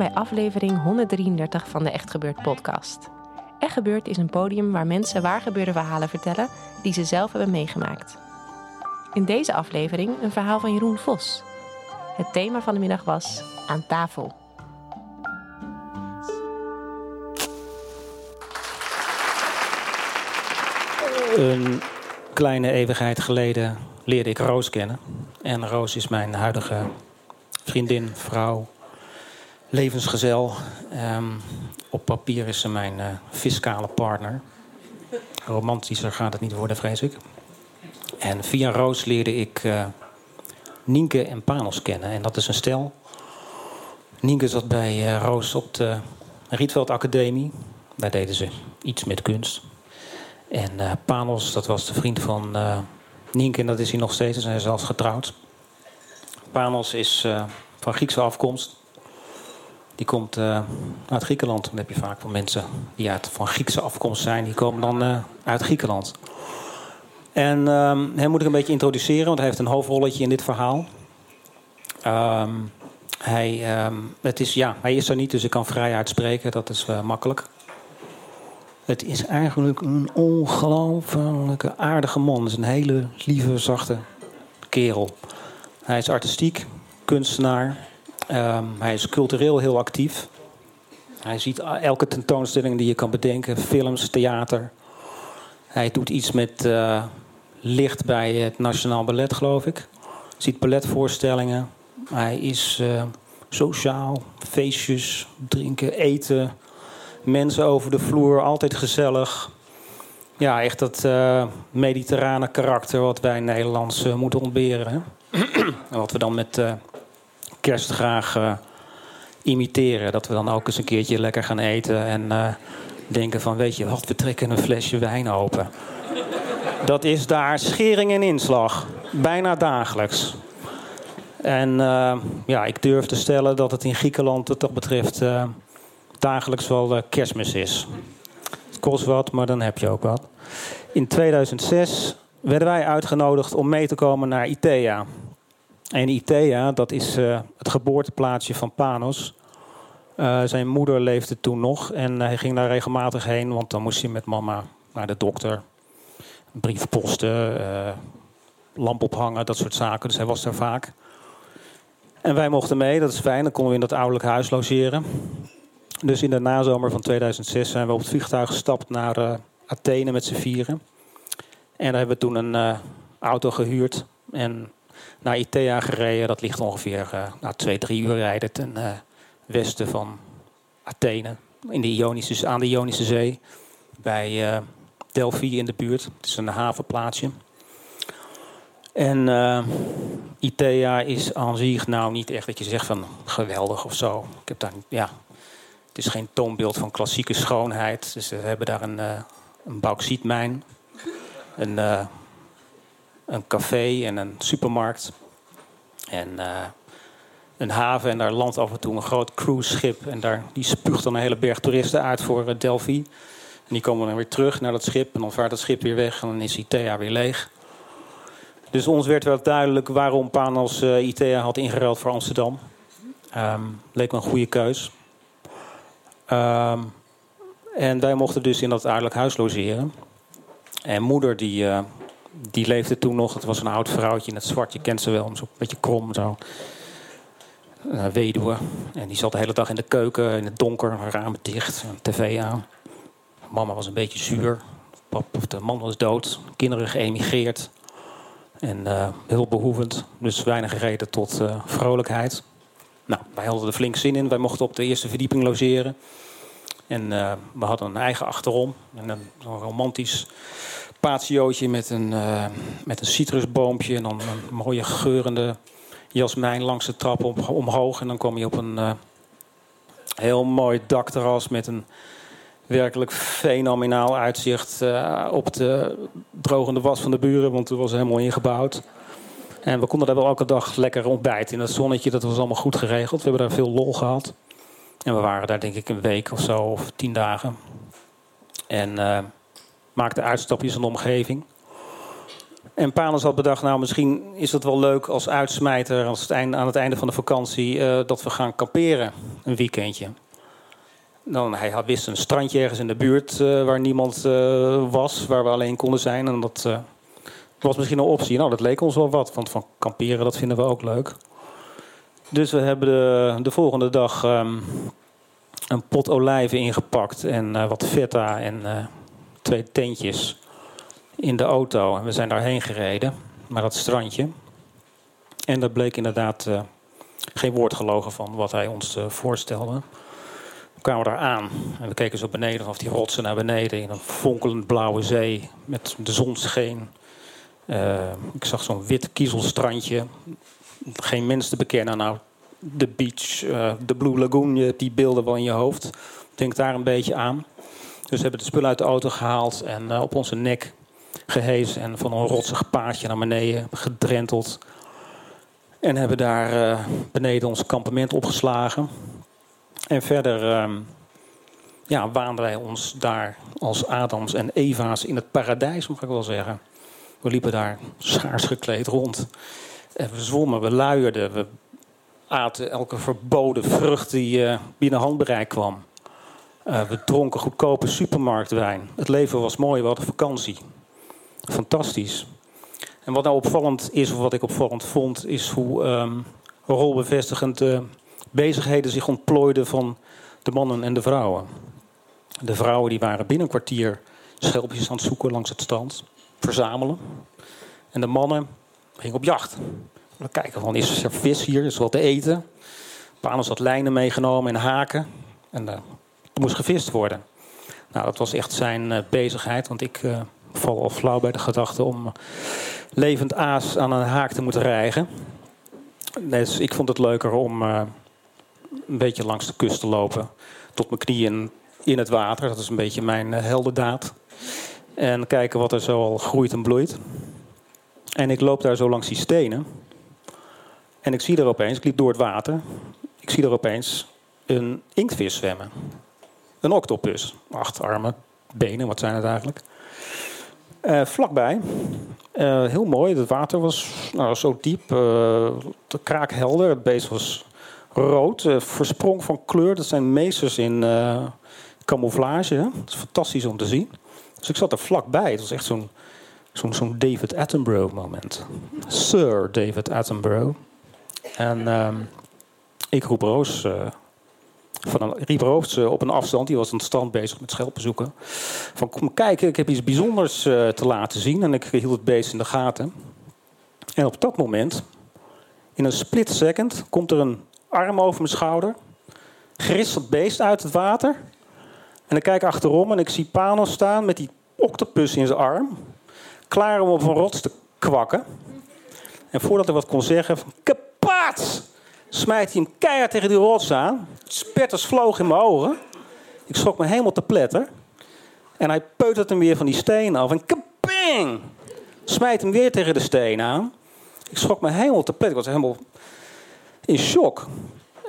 Bij aflevering 133 van de Echt Gebeurd podcast. Echt Gebeurd is een podium waar mensen waargebeurde verhalen vertellen die ze zelf hebben meegemaakt. In deze aflevering een verhaal van Jeroen Vos. Het thema van de middag was aan tafel. Een kleine eeuwigheid geleden leerde ik Roos kennen. En Roos is mijn huidige vriendin, vrouw, levensgezel. Ehm, op papier is ze mijn eh, fiscale partner. Romantischer gaat het niet worden, vrees ik. En via Roos leerde ik eh, Nienke en Panos kennen. En dat is een stel. Nienke zat bij eh, Roos op de Rietveld Academie. Daar deden ze iets met kunst. En Panos, dat was de vriend van Nienke en dat is hij nog steeds. Ze zijn zelfs getrouwd. Panos is van Griekse afkomst. Die komt eh, uit Griekenland. Dan heb je vaak van mensen die uit, van Griekse afkomst zijn. Die komen dan eh, uit Griekenland. En hem moet ik een beetje introduceren, want hij heeft een hoofdrolletje in dit verhaal. Ehm, hij, ehm, het is, ja, hij is er niet, dus ik kan vrij uitspreken. Dat is eh, makkelijk. Het is eigenlijk een ongelooflijke aardige man. Het is een hele lieve, zachte kerel. Hij is artistiek, kunstenaar. Ehm, hij is cultureel heel actief. Hij ziet elke tentoonstelling die je kan bedenken. Films, theater. Hij doet iets met eh, licht bij het Nationaal Ballet, geloof ik. Ziet balletvoorstellingen. Hij is eh, sociaal, feestjes, drinken, eten mensen over de vloer, altijd gezellig. Ja, echt dat eh, mediterrane karakter wat wij Nederlands moeten ontberen. en wat we dan met kerst graag eh, imiteren. Dat we dan ook eens een keertje lekker gaan eten en eh, denken van... weet je wat, we trekken een flesje wijn open. Dat is daar schering en inslag. Bijna dagelijks. En eh, ja, ik durf te stellen dat het in Griekenland wat dat betreft... dagelijks wel kerstmis is. Het kost wat, maar dan heb je ook wat. In 2006 werden wij uitgenodigd om mee te komen naar ITEA. En ITEA, dat is eh, het geboorteplaatsje van Panos. Eh, zijn moeder leefde toen nog en hij ging daar regelmatig heen, want dan moest hij met mama naar de dokter. Een brief posten, eh, lamp ophangen, dat soort zaken. Dus hij was daar vaak. En wij mochten mee, dat is fijn. Dan konden we in dat ouderlijk huis logeren. Dus in de nazomer van 2006 zijn we op het vliegtuig gestapt naar Athene met z'n vieren. En daar hebben we toen een auto gehuurd en naar Itea gereden. Dat ligt ongeveer eh nou, twee, drie uur rijden ten eh, westen van Athene. In de Ionische, aan de Ionische Zee. Bij eh, Delphi in de buurt. Het is een havenplaatsje. En Itea is aan zich nou niet echt dat je zegt van geweldig of zo. Ik heb daar, ja, het is geen toonbeeld van klassieke schoonheid. Dus we hebben daar een, een bauxietmijn, een, een café en een supermarkt. En eh, een haven en daar landt af en toe een groot cruiseschip. En daar, die spuugt dan een hele berg toeristen uit voor eh, Delphi. En die komen dan weer terug naar dat schip. En dan vaart het schip weer weg en dan is ITEA weer leeg. Dus ons werd wel duidelijk waarom Panos eh ITEA had ingeruild voor Amsterdam. Ehm, leek me een goede keus. Ehm, en wij mochten dus in dat aardelijk huis logeren. En moeder die, die leefde toen nog. Het was een oud vrouwtje in het zwart. Je kent ze wel, zo een beetje krom zo. Eh, weduwe. En die zat de hele dag in de keuken, in het donker, ramen dicht, een tv aan. Mama was een beetje zuur. Pap, of de man was dood. Kinderen geëmigreerd. En uh, heel behoevend, dus weinig reden tot uh, vrolijkheid. Nou, wij hadden er flink zin in. Wij mochten op de eerste verdieping logeren. En we hadden een eigen achterom. En een, een romantisch patiootje met een, met een citrusboompje. En dan een mooie geurende jasmijn langs de trap om, omhoog. En dan kom je op een heel mooi dakterras met een werkelijk fenomenaal uitzicht uh, op de drogende was van de buren, want het was helemaal ingebouwd. En we konden daar wel elke dag lekker ontbijten in het zonnetje. Dat was allemaal goed geregeld. We hebben daar veel lol gehad. En we waren daar denk ik een week of zo, of tien dagen. En maakten uitstapjes in de omgeving. En Panos had bedacht, nou misschien is het wel leuk als uitsmijter... Als het einde, aan het einde van de vakantie uh, dat we gaan kamperen een weekendje. Dan, hij had, wist een strandje ergens in de buurt uh, waar niemand uh, was, waar we alleen konden zijn. En dat was misschien een optie. Nou, dat leek ons wel wat, want van kamperen dat vinden we ook leuk. Dus we hebben de, de volgende dag um, een pot olijven ingepakt en wat feta en twee tentjes in de auto. En we zijn daarheen gereden, naar dat strandje. En dat bleek inderdaad geen woord gelogen van wat hij ons voorstelde kwamen we daar aan. En we keken zo beneden, of die rotsen naar beneden in een fonkelend blauwe zee met de zon scheen. Uh, ik zag zo'n wit kiezelstrandje. Geen mens te bekennen. Nou, de beach, uh, de Blue Lagoon, die beelden wel in je hoofd. Denk daar een beetje aan. Dus we hebben de spullen uit de auto gehaald en uh, op onze nek gehezen. En van een rotsig paadje naar beneden gedrenteld. En hebben daar beneden ons kampement opgeslagen. En verder um, ja, waanden wij ons daar als Adams en Eva's in het paradijs, mag ik wel zeggen. We liepen daar schaars gekleed rond. En we zwommen, we luierden, we aten elke verboden vrucht die uh, binnen handbereik kwam. Uh, we dronken goedkope supermarktwijn. Het leven was mooi, we hadden vakantie. Fantastisch. En wat nou opvallend is, of wat ik opvallend vond, is hoe um, rolbevestigend uh, bezigheden zich ontplooiden van de mannen en de vrouwen. De vrouwen die waren binnen een kwartier schelpjes aan het zoeken langs het strand, verzamelen. En de mannen gingen op jacht. We kijken van, is er vis hier, is er wat te eten? Panos had lijnen meegenomen en haken. En uh, moest gevist worden. Nou, dat was echt zijn uh, bezigheid, want ik uh, val al flauw bij de gedachte om levend aas aan een haak te moeten rijgen. Dus ik vond het leuker om een beetje langs de kust te lopen. Tot mijn knieën in het water. Dat is een beetje mijn heldendaad. En kijken wat er zo al groeit en bloeit. En ik loop daar zo langs die stenen. En ik zie er opeens, ik liep door het water. Ik zie er opeens een inktvis zwemmen. Een octopus. Acht armen, benen, wat zijn het eigenlijk? Uh, vlakbij. Uh, heel mooi. Het water was nou, zo diep. Uh, kraakhelder. Het beest was rood, versprong van kleur. Dat zijn meesters in camouflage. Is fantastisch om te zien. Dus ik zat er vlakbij. Het was echt zo'n David Attenborough moment. Sir David Attenborough. En uh, ik roep Roos... Uh, van een, riep Roos op een afstand, die was aan het strand bezig met schelpen zoeken. Van kom kijken, ik heb iets bijzonders te laten zien. En ik hield het beest in de gaten. En op dat moment, in een split second, komt er een arm over mijn schouder. Grist dat beest uit het water. En ik kijk achterom en ik zie Panos staan met die octopus in zijn arm. Klaar om op een rots te kwakken. En voordat hij wat kon zeggen, kapaat! Smijt hij hem keihard tegen die rots aan. Spetters vloog in mijn ogen. Ik schrok me helemaal te pletter. En hij peutert hem weer van die steen af. En kaping! Smijt hem weer tegen de steen aan. Ik schrok me helemaal te pletter. Ik was helemaal in shock.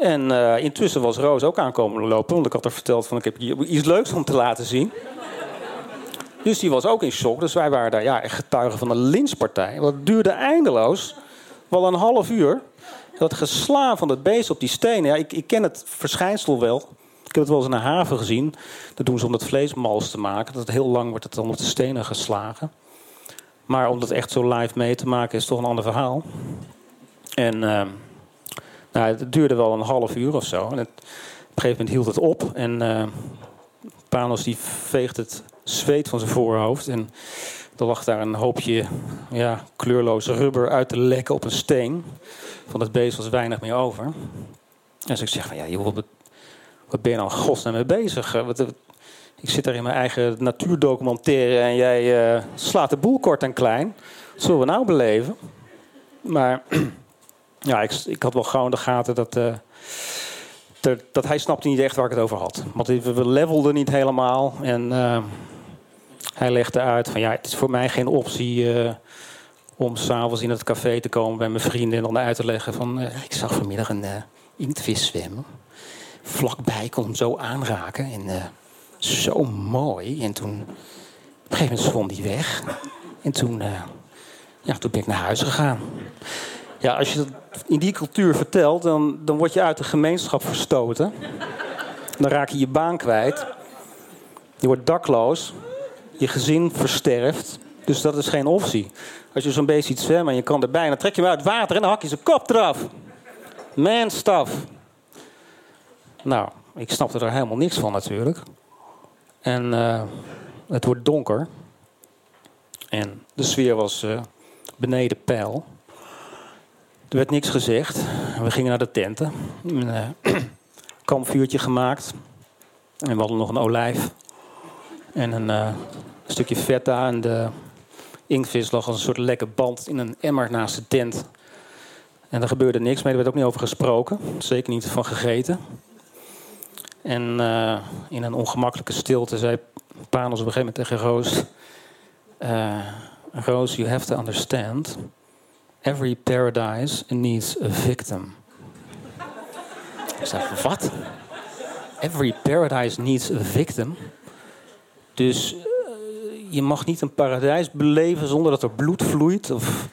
En uh, intussen was Roos ook aankomen lopen, want ik had haar verteld van ik heb iets leuks om te laten zien. Dus die was ook in shock. Dus wij waren daar ja, getuigen van een lynchpartij. Dat duurde eindeloos. Wel een half uur. Dat geslaan van het beest op die stenen. Ja, ik, ik ken het verschijnsel wel. Ik heb het wel eens in een haven gezien. Dat doen ze om het vlees mals te maken. Dat heel lang wordt het dan op de stenen geslagen. Maar om dat echt zo live mee te maken is toch een ander verhaal. En... Uh, nou, het duurde wel een half uur of zo. En op een gegeven moment hield het op. En uh, Panos die veegt het zweet van zijn voorhoofd. En Er lag daar een hoopje ja, kleurloos rubber uit te lekken op een steen. Van het beest was weinig meer over. Dus ik zeg van ja, joh, wat, ben je nou godsnaam mee bezig? Wat, wat, ik zit daar in mijn eigen natuurdocumentaire en jij uh, slaat de boel kort en klein. Wat zullen we nou beleven? Maar ja, ik, ik had wel in de gaten dat, uh, dat, hij snapte niet echt waar ik het over had. Want we levelden niet helemaal. En hij legde uit van ja, het is voor mij geen optie uh, om s'avonds in het café te komen bij mijn vrienden en dan uit te leggen van ik zag vanmiddag een inktvis zwemmen. Vlakbij kon hem zo aanraken en zo mooi. En toen op een gegeven moment zwom die weg. En toen, ja, toen ben ik naar huis gegaan. Ja, als je dat in die cultuur vertelt, dan, dan word je uit de gemeenschap verstoten. Dan raak je je baan kwijt. Je wordt dakloos. Je gezin versterft. Dus dat is geen optie. Als je zo'n beest ziet zwemmen en je kan erbij, dan trek je hem uit water en dan hak je zijn kop eraf. Man stuff. Nou, ik snapte er helemaal niks van natuurlijk. En uh, het wordt donker. En de sfeer was uh, beneden peil. Er werd niks gezegd. We gingen naar de tenten. Een uh, kampvuurtje gemaakt. En we hadden nog een olijf. En een uh, stukje feta. En de inktvis lag als een soort lekke band in een emmer naast de tent. En er gebeurde niks mee. Er werd ook niet over gesproken. Zeker niet van gegeten. En uh, in een ongemakkelijke stilte zei Panos op een gegeven moment tegen Roos... Roos, you have to understand... Every paradise needs a victim. Ik zei, wat? Every paradise needs a victim. Dus uh, je mag niet een paradijs beleven zonder dat er bloed vloeit. Of,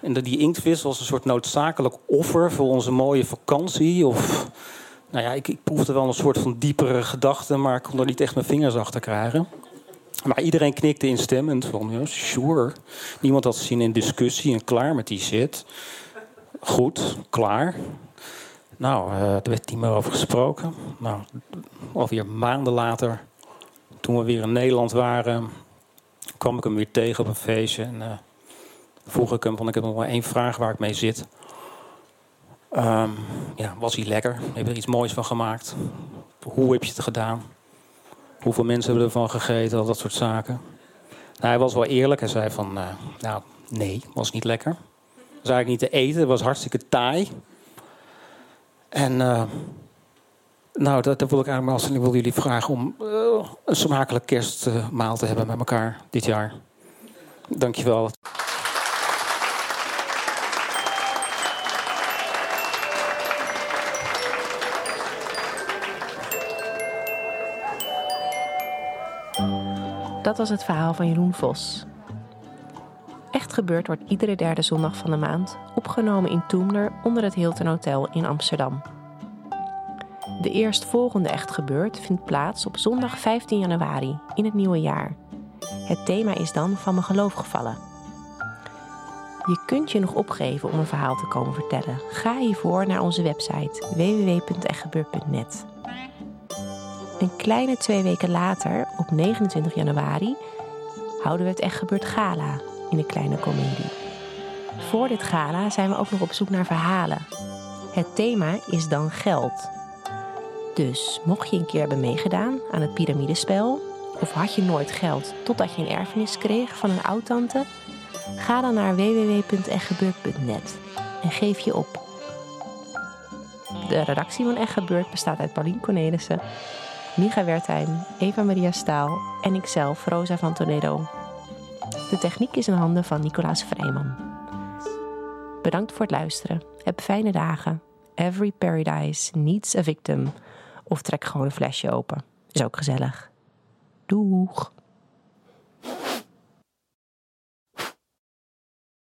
en die inktvis was een soort noodzakelijk offer voor onze mooie vakantie. Of, nou ja, ik, ik proefde wel een soort van diepere gedachte, maar ik kon er niet echt mijn vingers achter krijgen. Maar iedereen knikte instemmend van, ja, sure. Niemand had zin in discussie en klaar met die shit. Goed, klaar. Nou, uh, er werd niet meer over gesproken. Nou, alweer maanden later, toen we weer in Nederland waren, kwam ik hem weer tegen op een feestje. En uh, vroeg ik hem, van ik heb nog maar één vraag waar ik mee zit. Um, ja, was hij lekker? Heb je er iets moois van gemaakt? Hoe heb je het gedaan? Hoeveel mensen hebben ervan gegeten, al dat soort zaken. Nou, hij was wel eerlijk. Hij zei van, uh, nou, nee, was niet lekker. Was eigenlijk niet te eten, het was hartstikke taai. En uh, nou, dat, wil ik eigenlijk als ik wil jullie vragen om uh, een smakelijk kerstmaal te hebben met elkaar dit jaar. Dankjewel. Dat was het verhaal van Jeroen Vos. Echt gebeurd wordt iedere derde zondag van de maand, opgenomen in Toemler onder het Hilton Hotel in Amsterdam. De eerstvolgende Echt gebeurd vindt plaats op zondag 15 januari in het nieuwe jaar. Het thema is dan van mijn geloof gevallen. Je kunt je nog opgeven om een verhaal te komen vertellen. Ga hiervoor naar onze website www.echtgebeurd.net. Een kleine twee weken later, op 29 januari, houden we het Echt Gebeurd Gala in de Kleine Comedie. Voor dit gala zijn we ook nog op zoek naar verhalen. Het thema is dan geld. Dus mocht je een keer hebben meegedaan aan het piramidespel, of had je nooit geld totdat je een erfenis kreeg van een oud-tante, ga dan naar www.echtgebeurd.net en geef je op. De redactie van Echt bestaat uit Paulien Cornelissen, Micha Wertheim, Eva-Maria Staal en ikzelf, Rosa van Toledo. De techniek is in handen van Nicolaas Vrijman. Bedankt voor het luisteren. Heb fijne dagen. Every paradise needs a victim. Of trek gewoon een flesje open. Is ook gezellig. Doeg!